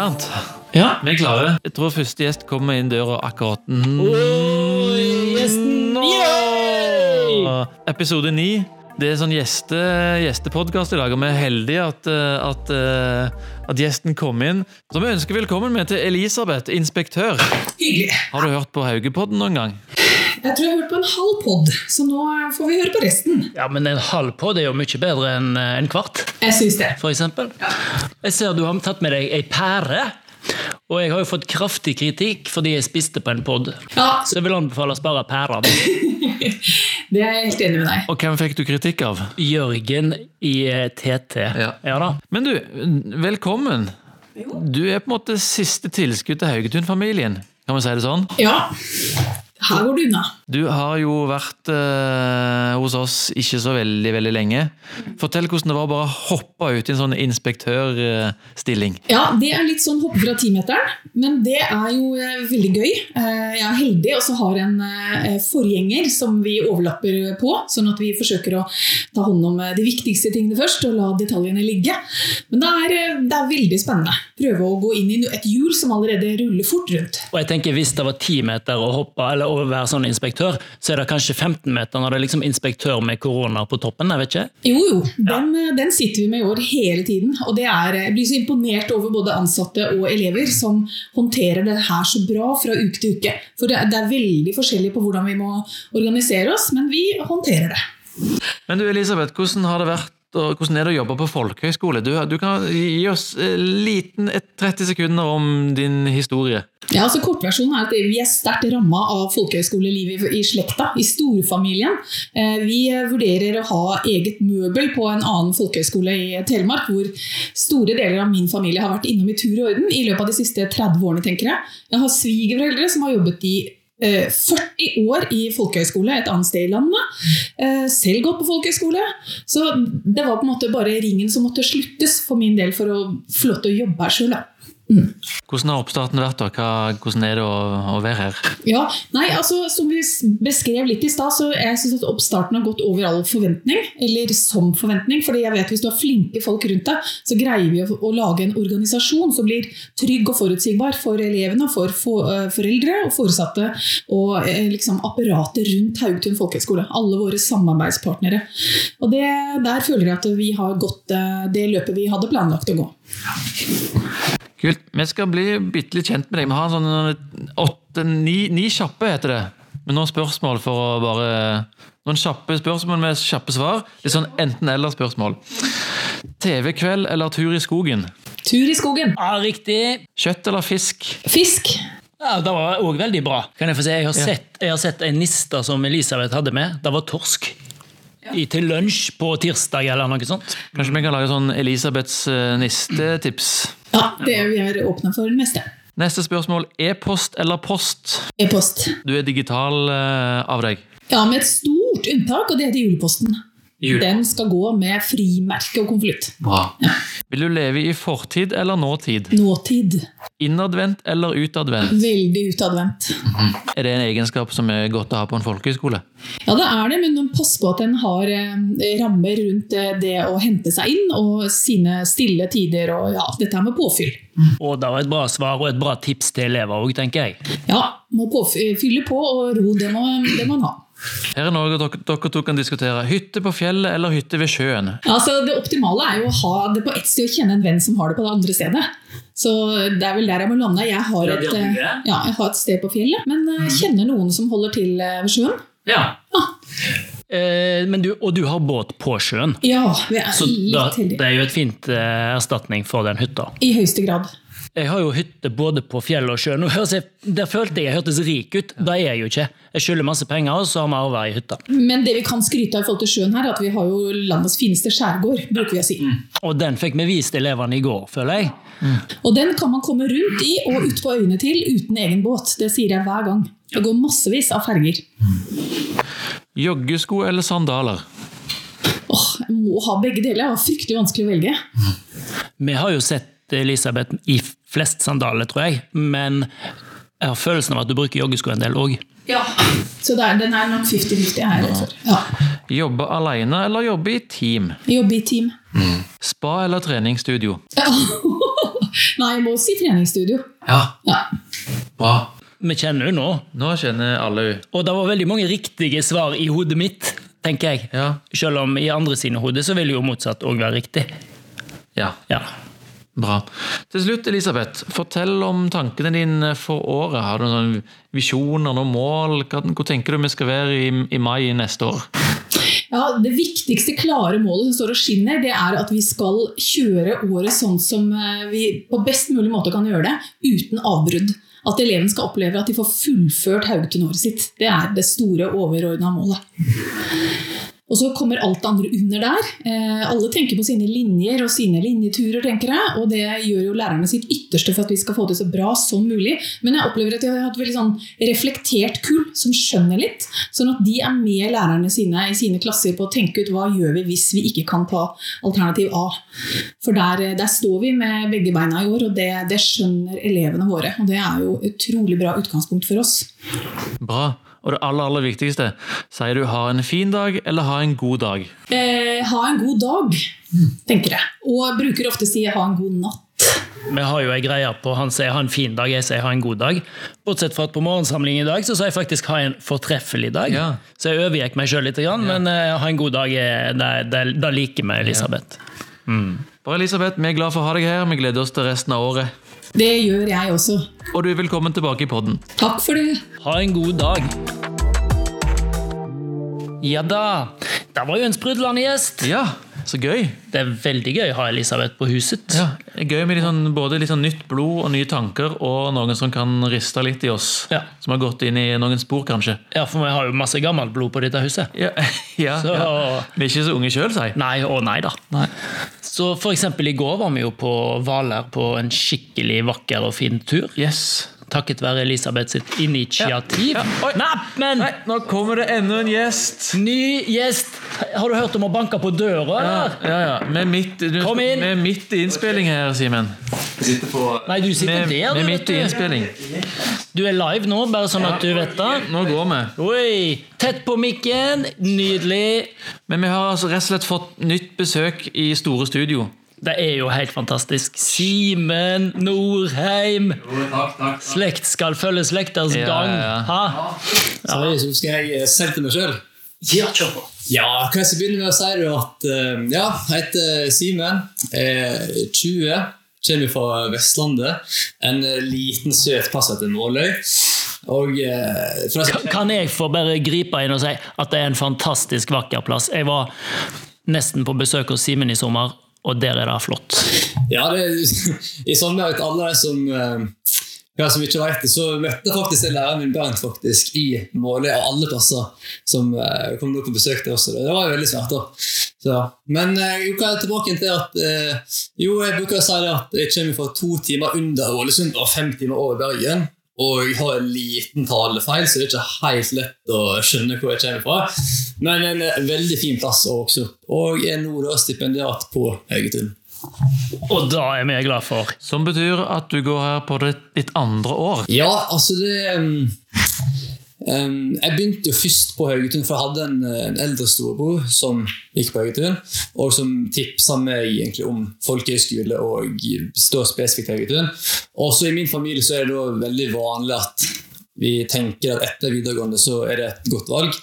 Bernt, Ja. vi er klare. Jeg tror første gjest kommer inn døra akkurat nå. gjesten, Yeah! Episode ni. Det er sånn gjeste, gjestepodkast i dag, og vi er heldige at, eh, at, eh, at gjesten kom inn. Så vi ønsker velkommen med til Elisabeth, inspektør. Hyggelig. Har du hørt på Haugepodden noen gang? Jeg tror jeg har hørt på en halv pod, så nå får vi høre på resten. ja, men en halv pod er jo mye bedre enn eh, en kvart, Jeg syns det. for eksempel. Jeg ser du har tatt med deg ei pære. Og jeg har jo fått kraftig kritikk fordi jeg spiste på en pod. Ja, Så jeg vil anbefale å spare pærene. det er jeg helt enig med deg. Og hvem fikk du kritikk av? Jørgen i eh, TT. Ja. da. Men du, velkommen. Du er på en måte siste tilskudd til Haugetun-familien. Kan vi si det sånn? Ja, her går det unna. Du har jo vært eh, hos oss ikke så veldig veldig lenge. Fortell hvordan det var å bare hoppe ut i en sånn inspektørstilling. Ja, det er litt sånn hoppe fra timeteren, men det er jo eh, veldig gøy. Eh, jeg er heldig og så har en eh, forgjenger som vi overlapper på, sånn at vi forsøker å ta hånd om eh, de viktigste tingene først og la detaljene ligge. Men det er, eh, det er veldig spennende. Prøve å gå inn i et hjul som allerede ruller fort rundt. Og jeg tenker Hvis det var 10 meter å hoppe, eller å være sånn inspektør, så er det kanskje 15 meter når det er liksom inspektør med korona på toppen. jeg vet ikke. Jo, jo. Den, ja. den sitter vi med i år hele tiden. Og det er, jeg blir så imponert over både ansatte og elever som håndterer det her så bra fra uke til uke. For det, det er veldig forskjellig på hvordan vi må organisere oss, men vi håndterer det. Men du Elisabeth, hvordan har det vært og hvordan er det å jobbe på folkehøyskole? Du, du kan gi oss liten et 30 sekunder om din historie. Ja, altså Kortversjonen er at Vi er sterkt ramma av folkehøyskolelivet i, slekta, i storfamilien. Eh, vi vurderer å ha eget møbel på en annen folkehøyskole i Telemark, hvor store deler av min familie har vært innom i tur og orden i løpet av de siste 30 årene. tenker Jeg Jeg har svigerforeldre som har jobbet i eh, 40 år i folkehøyskole et annet sted i landet. Eh, selv gått på folkehøyskole. Så det var på en måte bare ringen som måtte sluttes for min del for å få lov til å jobbe her sjøl. Hvordan har oppstarten vært? da? Hvordan er det å, å være her? Ja, nei, altså Som vi beskrev litt i stad, så jeg synes at oppstarten har gått over all forventning. Eller som forventning. fordi jeg vet hvis du har flinke folk rundt deg, så greier vi å, å lage en organisasjon som blir trygg og forutsigbar for elevene, for, for eh, foreldre og foresatte og eh, liksom apparatet rundt Haugtun folkehøgskole. Alle våre samarbeidspartnere. Og det, Der føler jeg at vi har gått eh, det løpet vi hadde planlagt å gå. Kult. Vi skal bli bitte litt kjent med deg. Vi har en sånn åtte, ni, ni kjappe, heter det. Med noen spørsmål for å bare Noen kjappe spørsmål med kjappe svar. Litt sånn enten-eller-spørsmål. TV-kveld eller tur i skogen? Tur i skogen. Ja, Riktig. Kjøtt eller fisk? Fisk. Ja, Det var òg veldig bra. Kan Jeg få si, jeg har, Ja. sett, jeg har sett en niste som Elisabeth hadde med. Det var torsk. I, til lunsj på tirsdag eller noe sånt. Kanskje vi kan lage sånn Elisabeths eh, nistetips? Ja, det er vi er åpne for det meste. Neste spørsmål. E-post eller post? E-post. Du er digital eh, av deg. Ja, med et stort unntak, og det heter juleposten. Jule. Den skal gå med frimerke og konvolutt. Bra. Vil du leve i fortid eller nåtid? Nåtid. Innadvendt eller utadvendt? Veldig utadvendt. Er det en egenskap som er godt å ha på en folkehøyskole? Ja, det er det, men pass på at en har eh, rammer rundt eh, det å hente seg inn, og sine stille tider, og ja, dette her med påfyll. Og det var et bra svar og et bra tips til elever òg, tenker jeg. Ja, må påfylle fylle på, og ro, det må, det må man ha. Her er noe dere, dere to kan diskutere. Hytte på fjellet eller hytte ved sjøen? Altså, det optimale er jo å ha det på ett sted og kjenne en venn som har det på det andre stedet. Så det er vel der jeg må lande. Jeg har et, eh, ja, jeg har et sted på fjellet, men mm. kjenner noen som holder til eh, ved sjøen. Ja. Eh, men du, og du har båt på sjøen, Ja, vi er så da, litt heldige. det er jo et fint eh, erstatning for den hytta. I høyeste grad. Jeg har jo hytte både på fjell og sjø. Nå jeg, Der følte jeg jeg hørtes rik ut. Det er jeg jo ikke. Jeg skylder masse penger, og så har vi arva ei hytte. Men det vi kan skryte av i forhold til sjøen her, er at vi har jo landets fineste skjærgård, bruker vi å si. Og den fikk vi vist elevene i går, føler jeg. Og den kan man komme rundt i og ut på øyene til uten egen båt. Det sier jeg hver gang. Det går massevis av ferger. Joggesko eller sandaler? Åh, jeg må ha begge deler. Det var fryktelig vanskelig å velge. Vi har jo sett Elisabeth i flest sandaler, tror jeg. Men jeg har følelsen av at du bruker joggesko en del òg. Ja. Så det er, den er nok 50-50 her. altså. Ja. Jobbe alene eller jobbe i team? Jobbe i team. Spa eller treningsstudio? Nei, jeg må si treningsstudio. Ja, Ja. bra. Vi kjenner jo nå. Nå kjenner alle henne. Og det var veldig mange riktige svar i hodet mitt, tenker jeg. Ja. Selv om i andre sine hoder så vil jo motsatt òg være riktig. ja. Ja. Bra. Til slutt, Elisabeth, fortell om tankene dine for året. Har du noen visjoner, noen mål? Hvor tenker du vi skal være i, i mai neste år? Ja, Det viktigste klare målet som står og skinner, det er at vi skal kjøre året sånn som eh, vi på best mulig måte kan gjøre det, uten avbrudd. At eleven skal oppleve at de får fullført Haugetun-året sitt. Det er det store, overordna målet. Og så kommer alt det andre under der. Eh, alle tenker på sine linjer og sine linjeturer, tenker jeg. Og det gjør jo lærerne sitt ytterste for at vi skal få det så bra som mulig. Men jeg opplever at jeg har hatt veldig sånn reflektert kull som skjønner litt. Sånn at de er med lærerne sine i sine klasser på å tenke ut hva gjør vi hvis vi ikke kan ta alternativ A. For der, der står vi med begge beina i år, og det, det skjønner elevene våre. Og det er jo utrolig bra utgangspunkt for oss. Bra. Og det aller, aller viktigste, sier du ha en fin dag eller ha en god dag? Eh, ha en god dag, tenker jeg. Og jeg bruker ofte å si ha en god natt. Vi har jo ei greie på han sier ha en fin dag, jeg sier ha en god dag. Bortsett fra at på morgensamlingen i dag så sa jeg faktisk ha en fortreffelig dag. Ja. Så jeg overgikk meg sjøl litt, grann, men eh, ha en god dag, da det, liker vi, Elisabeth. Bare Elisabeth. Vi er glad for å ha deg her. Vi gleder oss til resten av året. Det gjør jeg også. Og du er velkommen tilbake i podden. Takk for det. Ha en god dag. Ja da. Det var jo en sprudlende gjest. Ja, så gøy. Det er veldig gøy å ha Elisabeth på huset. Ja, Gøy med litt sånn, både litt sånn nytt blod og nye tanker, og noen som kan riste litt i oss. Ja. Som har gått inn i noen spor, kanskje. Ja, for vi har jo masse gammelt blod på dette huset. Ja, ja, Så- ja. Vi er ikke så unge sjøl, sier Nei og nei, da. Nei. Så for eksempel i går var vi jo på Hvaler på en skikkelig vakker og fin tur. Yes. Takket være Elisabeth sitt initiativ. Ja. Ja. Nei, men Nei, nå kommer det enda en gjest. Ny gjest! Har du hørt om å banke på døra? Ja, ja, er midt, du, Kom inn. Er midt i innspilling her, Simen. Nei, du sitter med, der. du. Med midt i du. innspilling. Du er live nå, bare sånn at du vet det. Nå går vi. Oi, Tett på mikken. Nydelig. Men vi har altså rett og slett fått nytt besøk i store studio. Det er jo helt fantastisk. Simen Norheim. Slekt skal følge slekters Ja, gang. ja. Ha? Så, så skal jeg selge til meg sjøl. Ja, kjør på. Ja, kan jeg begynne med å si at eh, ja, jeg heter Simen. er 20. Kommer fra Vestlandet. En eh, liten, søt plass etter Måløy. Og eh, jeg, Kan jeg få bare gripe inn og si at det er en fantastisk vakker plass? Jeg var nesten på besøk hos Simen i sommer, og der er det flott. Ja, det, I sommer vet alle de som eh, ja, som ikke vet det, så møtte faktisk en læreren min Bernt faktisk i Måløy av alle plasser som eh, kom på besøk til oss. Det var veldig svært. da. Så, men eh, jo, kan tilbake til at eh, jo, jeg bruker å si at jeg kommer fra to timer under Ålesund og fem timer over Bergen. Og jeg har en liten talefeil, så det er ikke helt lett å skjønne hvor jeg kommer fra. Men en eh, veldig fin plass å vokse opp. Og er nå da stipendiat på Haugetun. Og da er vi glad for. Som betyr at du går her på ditt, ditt andre år. Ja, altså det Jeg begynte jo først på Haugetun, for jeg hadde en, en eldre storebror som gikk på Haugetun, og som tipsa meg egentlig om folkehøyskole og står spesifikt Haugetun. Også i min familie så er det da veldig vanlig at vi tenker at etter videregående så er det et godt valg.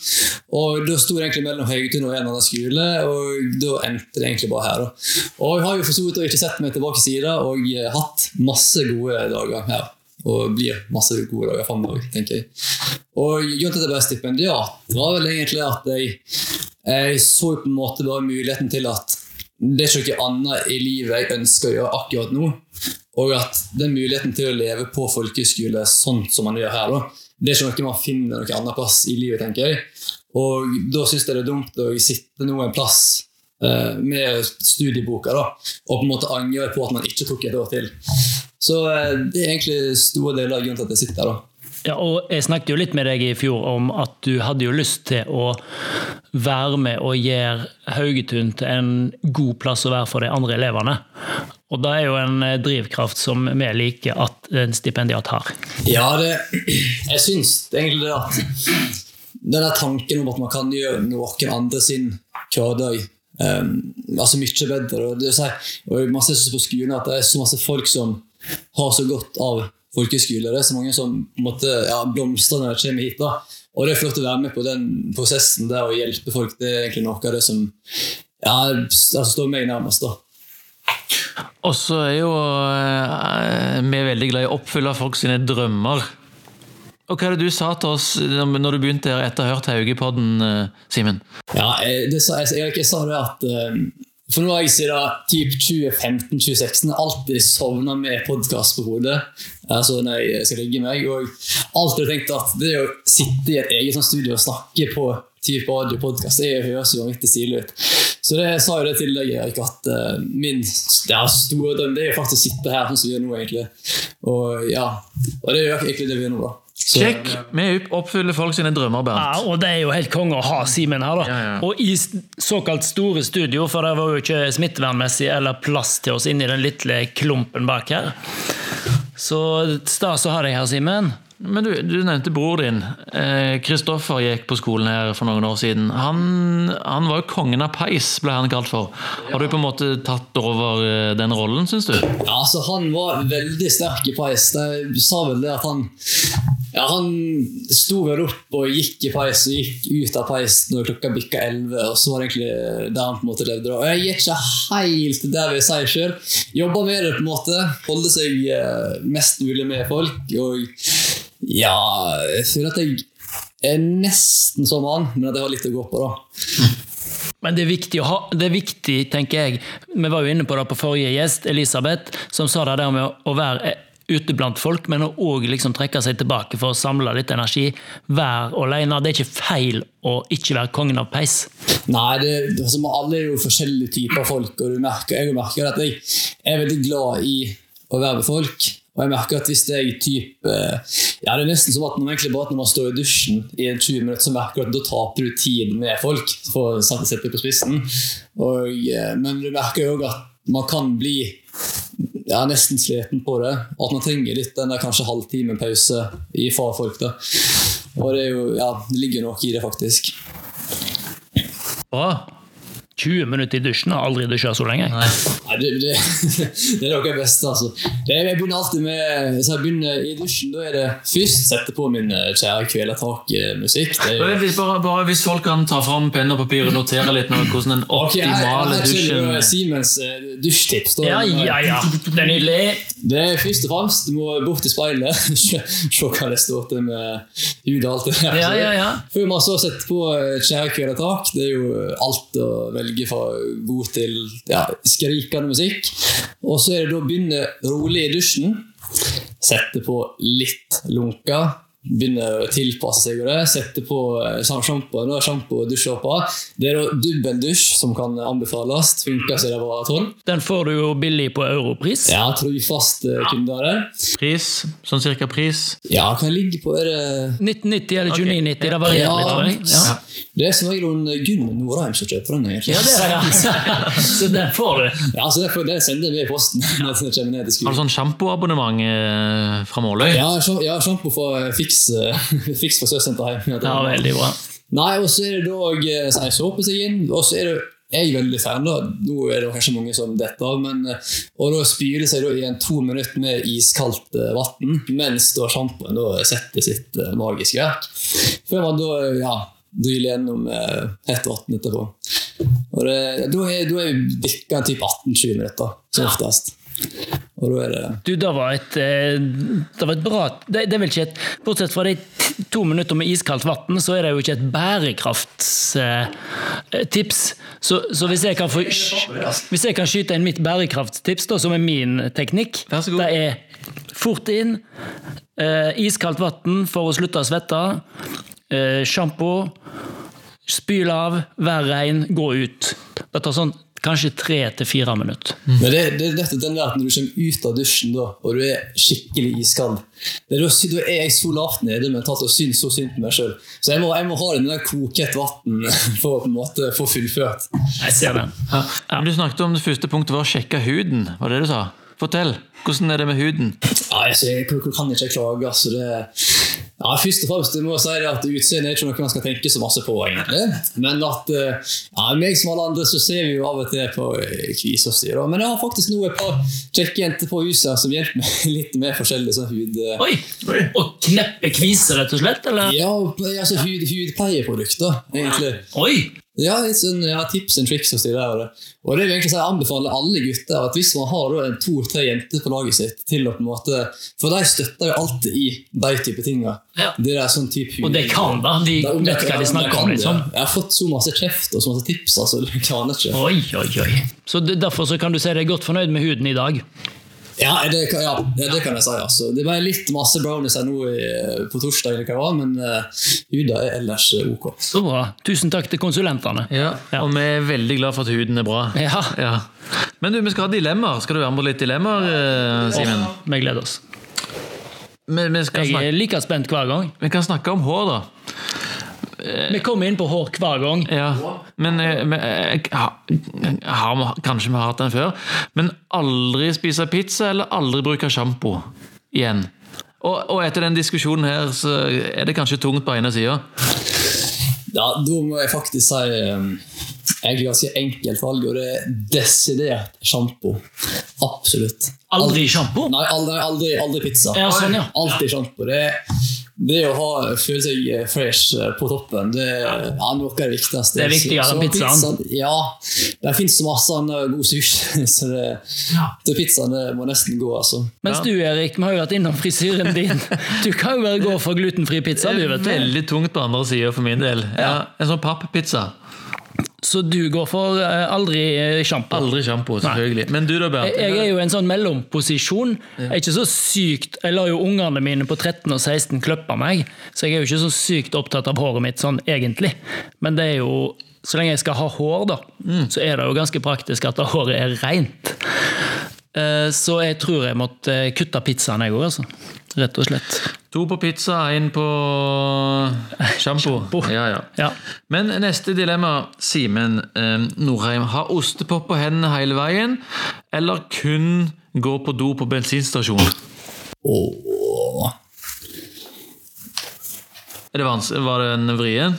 Og da sto det egentlig mellom Haugetun og en annen skole, og da endte det egentlig bare her. Og jeg har jo for så vidt ikke sett meg tilbake siden, og eh, hatt masse gode dager her. Og blir masse gode dager framover, tenker jeg. Og grunnen til at jeg ble stipendiat, var vel egentlig at jeg, jeg så på en måte bare muligheten til at det er ikke noe annet i livet jeg ønsker å gjøre akkurat nå. Og at den muligheten til å leve på folkehøyskole sånn som man gjør her, da, det er ikke noe man finner noe annet plass i livet, tenker jeg. Og da syns jeg det er dumt å sitte nå en plass eh, med studieboka da, og på en måte angre på at man ikke tok et år til. Så eh, det er egentlig store deler av grunnen til at jeg sitter her. da. Ja, og Jeg snakket jo litt med deg i fjor om at du hadde jo lyst til å være med og gjøre Haugetun til en god plass å være for de andre elevene. Og det er jo en eh, drivkraft som vi liker at en stipendiat har. Ja, det, jeg syns egentlig det at den der tanken om at man kan gjøre noen andre sin hverdag um, altså mye bedre. Og, det, og man ser på skolen at det er så masse folk som har så godt av folkeskole. Det er så mange som måtte, ja, blomstrer når de kommer hit. da. Og det er flott å være med på den prosessen der å hjelpe folk. Det er egentlig noe av det som ja, altså står meg nærmest. da. Og så er jo eh, vi veldig glad i å oppfylle folk sine drømmer. Og Hva er det du sa til oss når du begynte her etter å ha hørt Haugepodden, eh, Simen? Ja, jeg, det, sa- jeg, jeg, jeg sa det at eh, For nå har jeg siden typ 2015-2016 alltid sovna med podkast på hodet. Altså når jeg skal legge meg. Og alltid tenkt at det å sitte i et eget sånn studio og snakke på type audio-podkast, det høres jo vanvittig stilig ut. Så det jeg sa jo det til deg, Erik, at uh, min ja, store drøm det er jo faktisk å sitte her sånn som vi gjør nå, egentlig. Og ja, og det er jo egentlig det vi gjør nå, da. Sjekk! Vi oppfyller folk sine drømmer, Bernt. Ja, og det er jo helt konge å ha Simen her, da. Ja, ja. Og i såkalt store studio, for det var jo ikke smittevernmessig eller plass til oss inni den lille klumpen bak her. Så stas å ha deg her, Simen. Men du, du nevnte bror din. Eh, Kristoffer gikk på skolen her for noen år siden. Han, han var jo kongen av peis, ble han kalt for. Har du på en måte tatt over eh, den rollen, syns du? Ja, altså Han var veldig sterk i peis. De sa vel det at han ja, Han sto vel opp og gikk i peis og gikk ut av peis når klokka bikka 11. Og så var det egentlig der han på en måte levde. Og Jeg er ikke helt der jeg si sjøl. Jobba med det, på en måte. Holde seg eh, mest mulig med folk. Og ja Jeg føler at jeg er nesten som han, men at jeg har litt å gå på, da. Men det er viktig, ha, det er viktig, tenker jeg. Vi var jo inne på det på forrige gjest, Elisabeth, som sa det der med å, være ute blant folk, men òg liksom trekke seg tilbake for å samle litt energi. Være alene. Det er ikke feil å ikke være kongen av peis. Nei, det, altså, alle er jo forskjellige typer folk, og du merker, jeg merker at jeg er veldig glad i å være med folk. Og jeg merker at hvis jeg typ eh, Ja, det er nesten som at man, egentlig bare, når man står i dusjen i 20 minutter, så merker du at da taper du tid med folk, for å sette det på spissen. Og, eh, men du merker jo òg at man kan bli ja, nesten sliten på det. Og At man trenger litt den der kanskje halvtimen pause i fra folk. da. Og det er jo, ja, det ligger noe i det, faktisk. Bra. 20 minutter i dusjen. Har aldri dusja så lenge. Nei. Det, det, det er noe av det beste, altså. Jeg begynner alltid med Hvis jeg begynner i dusjen, da er det først sette på min eh, kjære Kvelertak-musikk. Er Hvis, bare, bare hvis folk kan ta fram penn og papir og notere litt noe, hvordan den Ok, jeg, optimale jeg, dusjen Siemens eh, dusjtips. da. Ja, ja, ja. Det er nydelig. Det er først og fremst Du må bort til speilet, se hva det står til med hud og alt det der. Ja, ja, ja. Før man så setter på eh, Kjære Kvelertak, det er jo alt å velge fra god til ja, skrikende musikk. Og så er det da å begynne rolig i dusjen. Sette på litt lunka. Begynne å tilpasse seg og det. Sette på samme sjampo nå er sjampo og dusjåper. Det er da dubbeldusj som kan anbefales. Funker som det var tolv. Den får du jo billig på Europris. Ja, trofast eh, kunde av det. Pris? Sånn cirka pris? Ja, kan ligge på er det 1990 eller 2990. Det varierer litt, tror jeg. Ja. Det er som regel hun Gunn Norheim som kjøper den. egentlig. Ja, det er det. Så den får du. Ja, så derfor, Det sender vi i posten når jeg ned til Har du sånn sjampoabonnement eh, fra Måløy? Ja, ja sjampo fra Fiks, eh, Fiks fra Søsenteret. Ja, veldig bra. Nei, og så er det da eh, så jeg såper seg inn, og så er det jeg er veldig fan, da. Nå er det kanskje mange som detter av, men eh, Og da spyle seg da i en to minutter med iskaldt vann, mens da sjampoen da setter sitt magiske verk. Før man da ja, dryler gjennom hett vann etterpå. Og det, da er, vi bikka typ 18-20 minutter, som oftest. Og da er det Du, det var et, eh, det var et bra det, det er vel ikke et, Bortsett fra de to minutter med iskaldt vann, så er det jo ikke et bærekraftstips. Så, så hvis, jeg kan få, hvis jeg kan skyte inn mitt bærekraftstips, da, som er min teknikk, Vær så god. det er fort inn, eh, iskaldt vann for å slutte å svette, eh, sjampo, spyl av, vær rein, gå ut. Det tar sånn kanskje tre til fire minutter. Men det, det er nettopp den der at når du kommer ut av dusjen da, og du er skikkelig iskald det da, er jeg så lavt nede mentalt og syns så synd på meg sjøl. Så jeg må, jeg må ha den der koket vann for å på en måte få fullført. Jeg ser den. Ja. Ja. du snakket om det første punktet var å sjekke huden. Var det det du sa? Fortell. Hvordan er det med huden? Ja, altså, jeg, jeg kan ikke klage. Altså, det, Ja, først og fremst, jeg må si det at Utseendet er ikke noe man skal tenke så masse på, egentlig. Men at eh, ja, meg som alle andre så ser vi jo av og til på eh, kviser. Men jeg har faktisk nå et par kjekke jenter på huset som hjelper meg litt med forskjellig sånn hud... eh, Oi! Og kneppe kviser, rett og slett? Eller? Ja, altså hud, hudpleieprodukter, egentlig. Oi! Ja, sånn, ja, tips and tricks og så videre. Og det vil egentlig si, jeg anbefaler alle gutter at hvis man har en to-tre jenter på laget sitt til å på en måte For de støtter jo alltid i de type tinga. Ja. Det er sånn type Og det kan da, de Ja, vet hva de snakker om, liksom. Jeg har fått så masse kjeft og så masse tips, altså. Du kan ikke. Oi, oi, oi. Så det, derfor så kan du si deg godt fornøyd med huden i dag? Ja, det kan, ja, ja, det kan jeg si. altså. Det ble litt masse brownies her nå i- på torsdag, eller hva det var, men uh, huda er ellers eh, ok. Så bra. Tusen takk til konsulentene. Ja, Ja. Og vi er veldig glad for at huden er bra. Ja. Men du, vi skal ha dilemmaer. Skal du være med på litt dilemmaer, eh, Simen? Vi gleder oss. Vi, vi, skal Jeg er like spent hver gang. vi kan snakke om hår, da. Vi kommer inn på hår hver gang. Ja, men eh, men, eh, har- kanskje vi har hatt den før. Men aldri spise pizza eller aldri bruke sjampo igjen. Og, og etter den diskusjonen her, så er det kanskje tungt på ene sida. Ja, da må jeg faktisk si um, egentlig ganske enkelt valg, og det er desidert sjampo. Absolutt. Aldri sjampo? Nei, aldri, aldri, aldri pizza. Ja, sånn, ja. Alltid sjampo. Det, det å ha, føle seg eh, fresh eh, på toppen, det er ja, noe av det viktigste. Det er viktigere Så- enn pizzaen. pizza- Ja. Det finnes masse annen god sushi, så det, så pizzaen det må nesten gå, altså. Mens du, Erik, vi har jo vært innom frisyren din. Du kan jo bare gå for glutenfri pizza, du, vet du. Veldig tungt på andre sida for min del. Ja, en sånn papppizza. Så du går for eh, aldri eh, sjampo. Aldri sjampo, selvfølgelig. Men du da, Bernt? Jeg er jo i en sånn mellomposisjon. Jeg er ikke så sykt Jeg lar jo ungene mine på 13 og 16 klippe meg, så jeg er jo ikke så sykt opptatt av håret mitt sånn egentlig. Men det er jo så lenge jeg skal ha hår, da, så er det jo ganske praktisk at håret er rent. Eh, Så jeg tror jeg måtte kutte pizzaen, jeg òg, altså. Rett og slett. To på pizza, én på sjampo. Ja, ja. Ja. Men neste dilemma, Simen eh, Norheim. Ha ostepop på hendene hele veien, eller kun gå på do på bensinstasjonen? Åh. Er det vanskelig? Var det en vrien?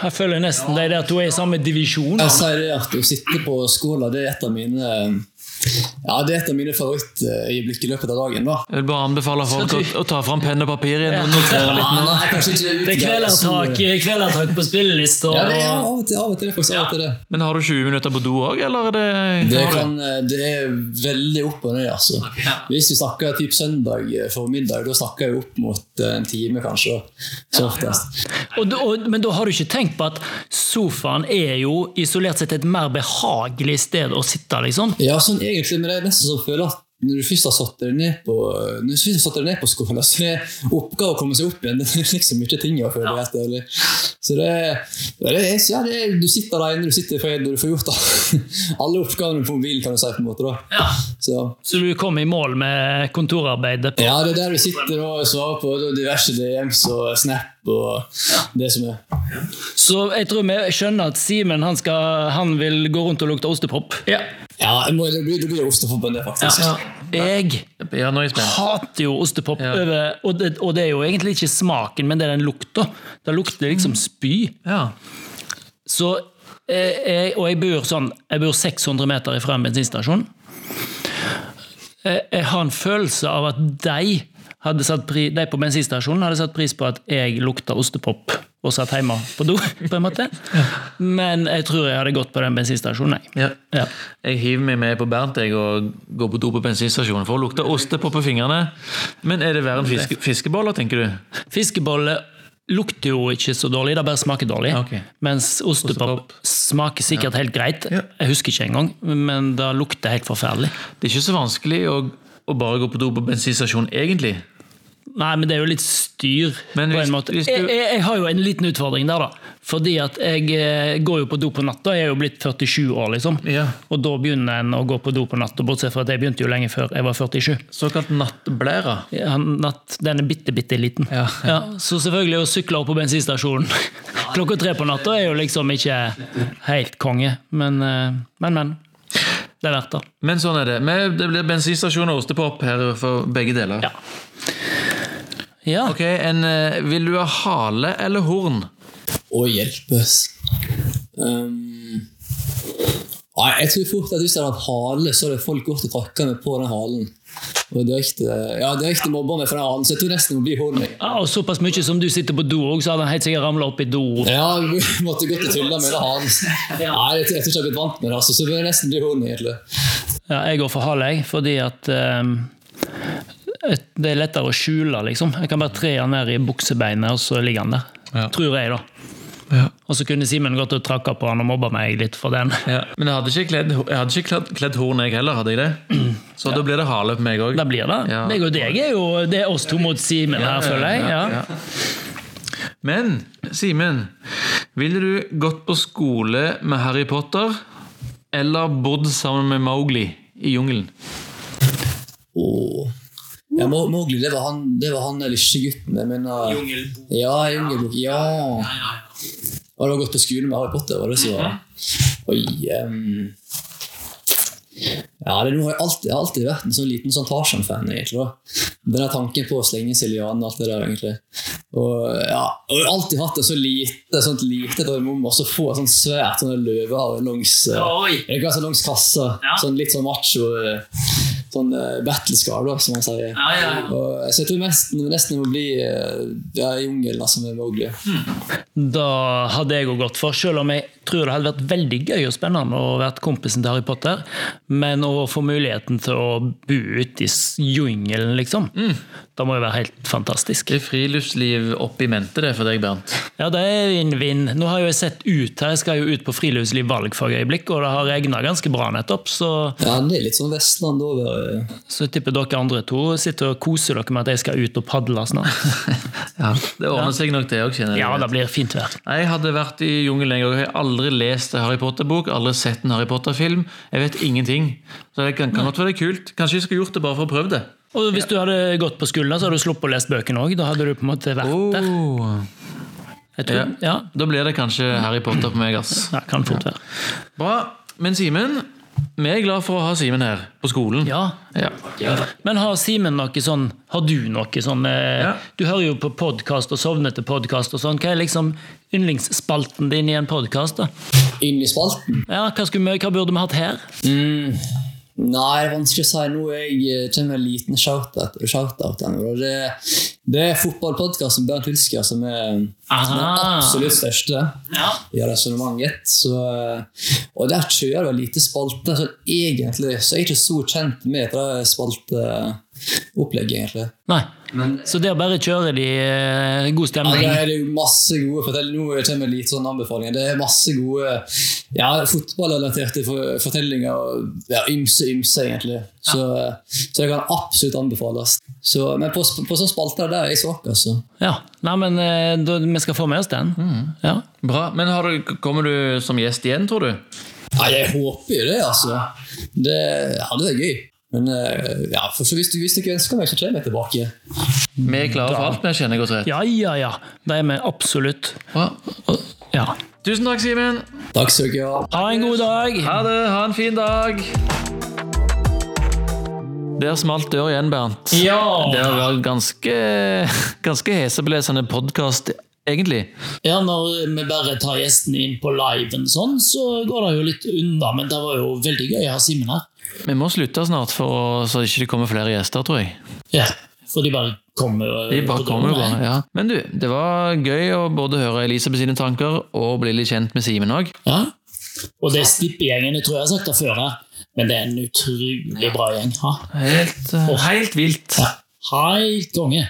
Jeg føler nesten det er at hun er i samme divisjon. Jeg sier det at å sitte på skåla det er et av mine ja, det er et av mine favorittøyeblikk i løpet av dagen. da. Jeg vil bare anbefale folk å, å ta fram penn og papir igjen og notere litt. Ja, nei, kanskje ikke Det er kvelertak, kvelertak på spillelister. Ja, det er av og til, av og til faktisk av og til det. Men har du 20 minutter på do òg, eller er det, Det, kan, det er veldig opp og ned, altså. Hvis vi snakker typ søndag formiddag, da snakker jeg opp mot en time, kanskje. Så oftest. Og, og, men da har du ikke tenkt på at sofaen er jo isolert sett et mer behagelig sted å sitte, liksom? Ja, sånn egentlig, men det er nesten som føler at når du først har satt deg ned på Når du først har satt deg ned på skolen, så er oppgave å komme seg opp igjen. Det er liksom mye ting å føle etter. Eller. Så det det er, ja, det er Du sitter alene, du sitter i fred, og du får gjort alle oppgavene på mobilen, kan du si. på en måte da. Så Så du kom i mål med kontorarbeidet? På. Ja, det er der du sitter og svarer på diverse DMs og Snap og det som er. Så jeg tror vi skjønner at Simen han, skal- han vil gå rundt og lukte ostepop. Ja. Ja, jeg må, det blir, det blir ostepop det, faktisk. Jeg Ja, er jeg spent. hater jo ostepop, Ja. og, det, og det er jo egentlig ikke smaken, men det er den lukta. Det lukter liksom spy. Ja. Så eh, jeg, og jeg bor sånn Jeg bor 600 meter ifra en bensinstasjon. Jeg, jeg har en følelse av at de, hadde satt pri, de på bensinstasjonen hadde satt pris på at jeg lukta ostepop og satt hjemme på do. på en måte. Men jeg tror jeg hadde gått på den bensinstasjonen. jeg. Ja. Ja. Jeg hiver meg med på Bernt jeg, og går på do på bensinstasjonen for å lukte ostepop på fingrene. Men er det verre enn fiske, fiskeboller, tenker du? Fiskeboller lukter jo ikke så dårlig, det bare smaker dårlig. Okay. Mens ostepop, Ostepop. smaker sikkert helt greit. Jeg husker ikke engang, men det lukter helt forferdelig. Det er ikke så vanskelig å, å bare gå på do på bensinstasjonen, egentlig. Nei, men det er jo litt styr. Men på en måte. hvis du- jeg, jeg, jeg har jo en liten utfordring der, da. Fordi at jeg eh, går jo på do på natta. Jeg er jo blitt 47 år, liksom. Ja. Og da begynner en å gå på do på natta, bortsett fra at jeg begynte jo lenge før jeg var 47. Såkalt nattblæra. Ja, natt, den er bitte, bitte liten. Ja. så selvfølgelig å sykle opp på bensinstasjonen klokka tre på natta er jo liksom ikke helt konge. Men, eh, men. men. Det er verdt det. Men sånn er det. Men det blir bensinstasjon og ostepop her for begge deler. Ja. Ja. Ok, en, eh, Vil du ha hale eller horn? Å hjelpes. Um, nei, jeg tror fort at hvis jeg hadde hatt hale, så hadde folk gått og trakka meg på den halen. Og direkte, ja, direkte mobba meg for den halen, så jeg tror nesten det må bli horn. Ja, og Såpass mye som du sitter på do, òg, så hadde han helt sikkert ramla opp i do. Ja, måtte gått og tulla med den halen. Nei, jeg tror ikke jeg har blitt vant med det, altså, så det bør nesten bli horn, egentlig. Ja, jeg går for hale, jeg, fordi at ehm, et- det er lettere å skjule, liksom. Jeg kan bare tre han ned i buksebeinet, og så ligger han der. Ja. Tror jeg, da. Ja. Og så kunne Simen gått og trakka på han og mobba meg litt for den. Men jeg hadde ikke kledd, jeg hadde ikke kledd, kledd horn, jeg heller. hadde jeg det? Så da blir det hale på meg òg. Da blir det. Ja. Meg og deg er jo det er oss to mot Simen her, føler jeg. Ja. Men Simen, ville du gått på skole med Harry Potter eller bodd sammen med Mowgli i jungelen? Åh. Ja, Mo- Mowgli, det var han, det var han lillegutten. Mener Ja, Jungelbok. Ja. Og du har gått på skole med Harry Potter, var det så? Oi. Um... Ja, det, har jeg, alltid, jeg har alltid vært en sånn liten sånn Tarzan-fan, egentlig. da. Den tanken på å slenge seg i og alt det der, egentlig. Og ja, og jeg har alltid hatt det så lite sånt lite drøm om å så få et sånt svært sånn løvehår langs eh, hva, sånn langs kassa. Ja. Sånn litt sånn macho eh, sånn battlescar, da, som man sier. Ja, ja. Og, så jeg tror nesten, nesten det må bli uh, ja, jungelen altså, med Mowgli. Da hadde jeg òg gått for, selv om jeg tror det hadde vært veldig gøy og spennende å være kompisen til Harry Potter, men å få muligheten til å bo ute i jungelen, liksom, da må jo være helt fantastisk. Det er friluftsliv opp i mente det for deg, Bernt. Ja, det er vinn-vinn. Nå har jo jeg sett ut her, jeg skal jo ut på friluftsliv valgfagøyeblikk, og det har regna ganske bra nettopp, så, Ja, det er litt sånn Vestland over eh, så jeg tipper dere andre to sitter og koser dere med at jeg skal ut og padle snart. Ja, Det ordner seg nok, det òg, kjenner jeg. Ja, det blir fint vær. Jeg hadde vært i jungelen en gang. Jeg har aldri lest en Harry Potter-bok, aldri sett en Harry Potter-film. Jeg vet ingenting. Så det kan, kan godt være kult. Kanskje jeg skulle gjort det bare for å prøve det. Og hvis du hadde gått på skolen, så hadde du sluppet å lese bøkene òg. Da hadde du på en måte vært der. Oh. Jeg tror, ja. Da blir det kanskje Harry Potter på meg, ass. ja, kan fort være. Bra. Men Simen, vi er glad for å ha Simen her på skolen. Ja. Ja. Men har Simen noe sånn Har du noe sånn eh, Ja. Du hører jo på podkast og sovner til podkast og sånn. Hva er liksom yndlingsspalten din i en podkast? inn i spalten. Ja, hva, skulle vi- hva burde vi hatt her? Mm. Nei, det er vanskelig å si. Nå jeg eh, kommer med en liten shout-out. og det, det er fotballpodkasten Bernt Hulsker som er den absolutt største Ja. i resonnementet. Så, eh, Og der kjører vi lite spalter. Så egentlig så er jeg ikke så kjent med det spalteopplegget, egentlig. Nei. Så det å bare kjøre de god god Ja, det er masse gode fortellinger. Nå kommer litt sånn anbefalinger. Det er masse gode ja, fotballrelaterte for- fortellinger. Ja, ymse, ymse, egentlig. Så, så det kan absolutt anbefales. Så, men på, på sånne spalter der er jeg svak, altså. Ja. Nei, men eh, da, vi skal få med oss den. Ja. Bra. Men har du, kommer du som gjest igjen, tror du? Nei, jeg håper jo det, altså. Det hadde vært gøy. Men eh, ja, for så hvis, du, hvis du ikke ønsker meg, så kommer jeg tilbake. Vi er klare for alt, vi kjenner godt rett. ja, ja, ja. Det er vi absolutt. Ja. Tusen takk, Simen. Takk ha. Ha en god dag! Ha det. Ha en fin dag. Der smalt døra igjen, Bernt. Ja! Det har vært ganske, ganske heseblesende podkast, egentlig. Ja, når vi bare tar gjestene inn på liven sånn, så går det jo litt unna. Men det var jo veldig gøy å ha Simen her. Vi må slutte snart, for å, så ikke det kommer flere gjester, tror jeg. Ja, for de bare kommer. De bare kommer bare, ja. Men du, det var gøy å både høre Elisabeth sine tanker og bli litt kjent med Simen òg. Ja. Og det er Stippegjengen, jeg tror jeg har sagt det før her, men det er en utrolig bra gjeng. Ha. Helt, helt vilt. Helt konge.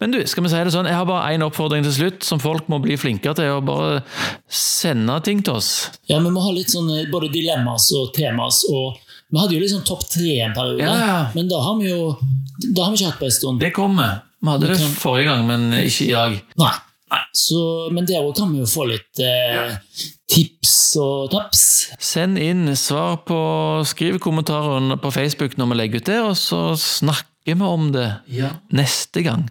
Men du, skal vi si det sånn, jeg har bare én oppfordring til slutt, som folk må bli flinkere til. å bare sende ting til oss. Ja, vi må ha litt sånn eh, både dilemmas og temas. og Vi hadde jo liksom topp tre en periode, Ja, ja. men da har vi jo da har vi ikke hatt på en stund. Det kommer. Vi hadde det kan- forrige gang, men ikke i dag. Nei. Så, men der òg kan vi jo få litt eh, tips og taps. Send inn svar på Skriv kommentarer på Facebook når vi legger ut det, og så snakker vi om det neste gang.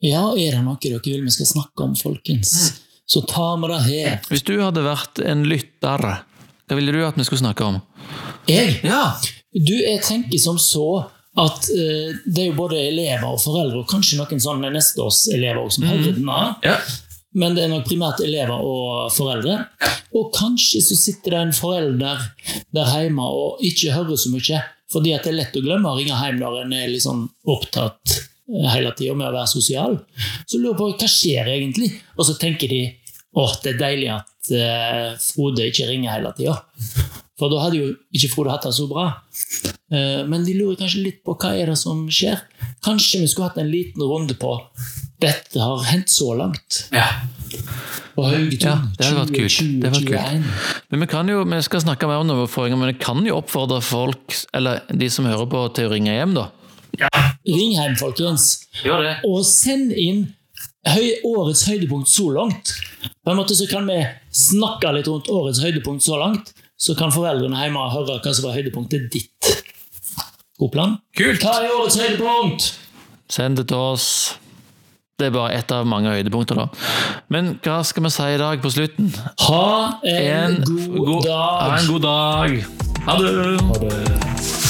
Ja, og er det noe dere vil vi skal snakke om, folkens, så ta med det her. Hvis du hadde vært en lytter, hva ville du at vi skulle snakke om? Jeg? Ja! Du, jeg tenker som så at uh, det er jo både elever og foreldre, og kanskje noen sånne nesteårselever også som hører den av. Ja. Men det er nok primært elever og foreldre. Og kanskje så sitter det en forelder der hjemme og ikke hører så mye, fordi at det er lett å glemme å ringe hjem når en er sånn opptatt eh, hele tida med å være sosial. Så lurer på hva skjer egentlig, og så tenker de åh, det er deilig at uh, Frode ikke ringer hele tida. For da hadde jo ikke Frode hatt det så bra. Uh, men de lurer kanskje litt på hva er det som skjer. Kanskje vi skulle hatt en liten runde på dette har hendt så langt. Ja. På Haugetun Ja, det hadde vært kult. Det vært kult. Men vi kan jo, vi skal snakke mer om overføringer, men vi kan jo oppfordre folk, eller de som hører på, til å ringe hjem, da. Ring hjem, folkens. Gjør det. Og send inn høy, årets høydepunkt så langt. På en måte så kan vi snakke litt rundt årets høydepunkt så langt. Så kan foreldrene hjemme høre hva som var høydepunktet ditt. God plan? Kult! Hva er årets høydepunkt? Send det til oss. Det er bare ett av mange høydepunkter, da. Men hva skal vi si i dag på slutten? Ha en, En god, god- dag. Ha en god dag. Ha det! Ha det.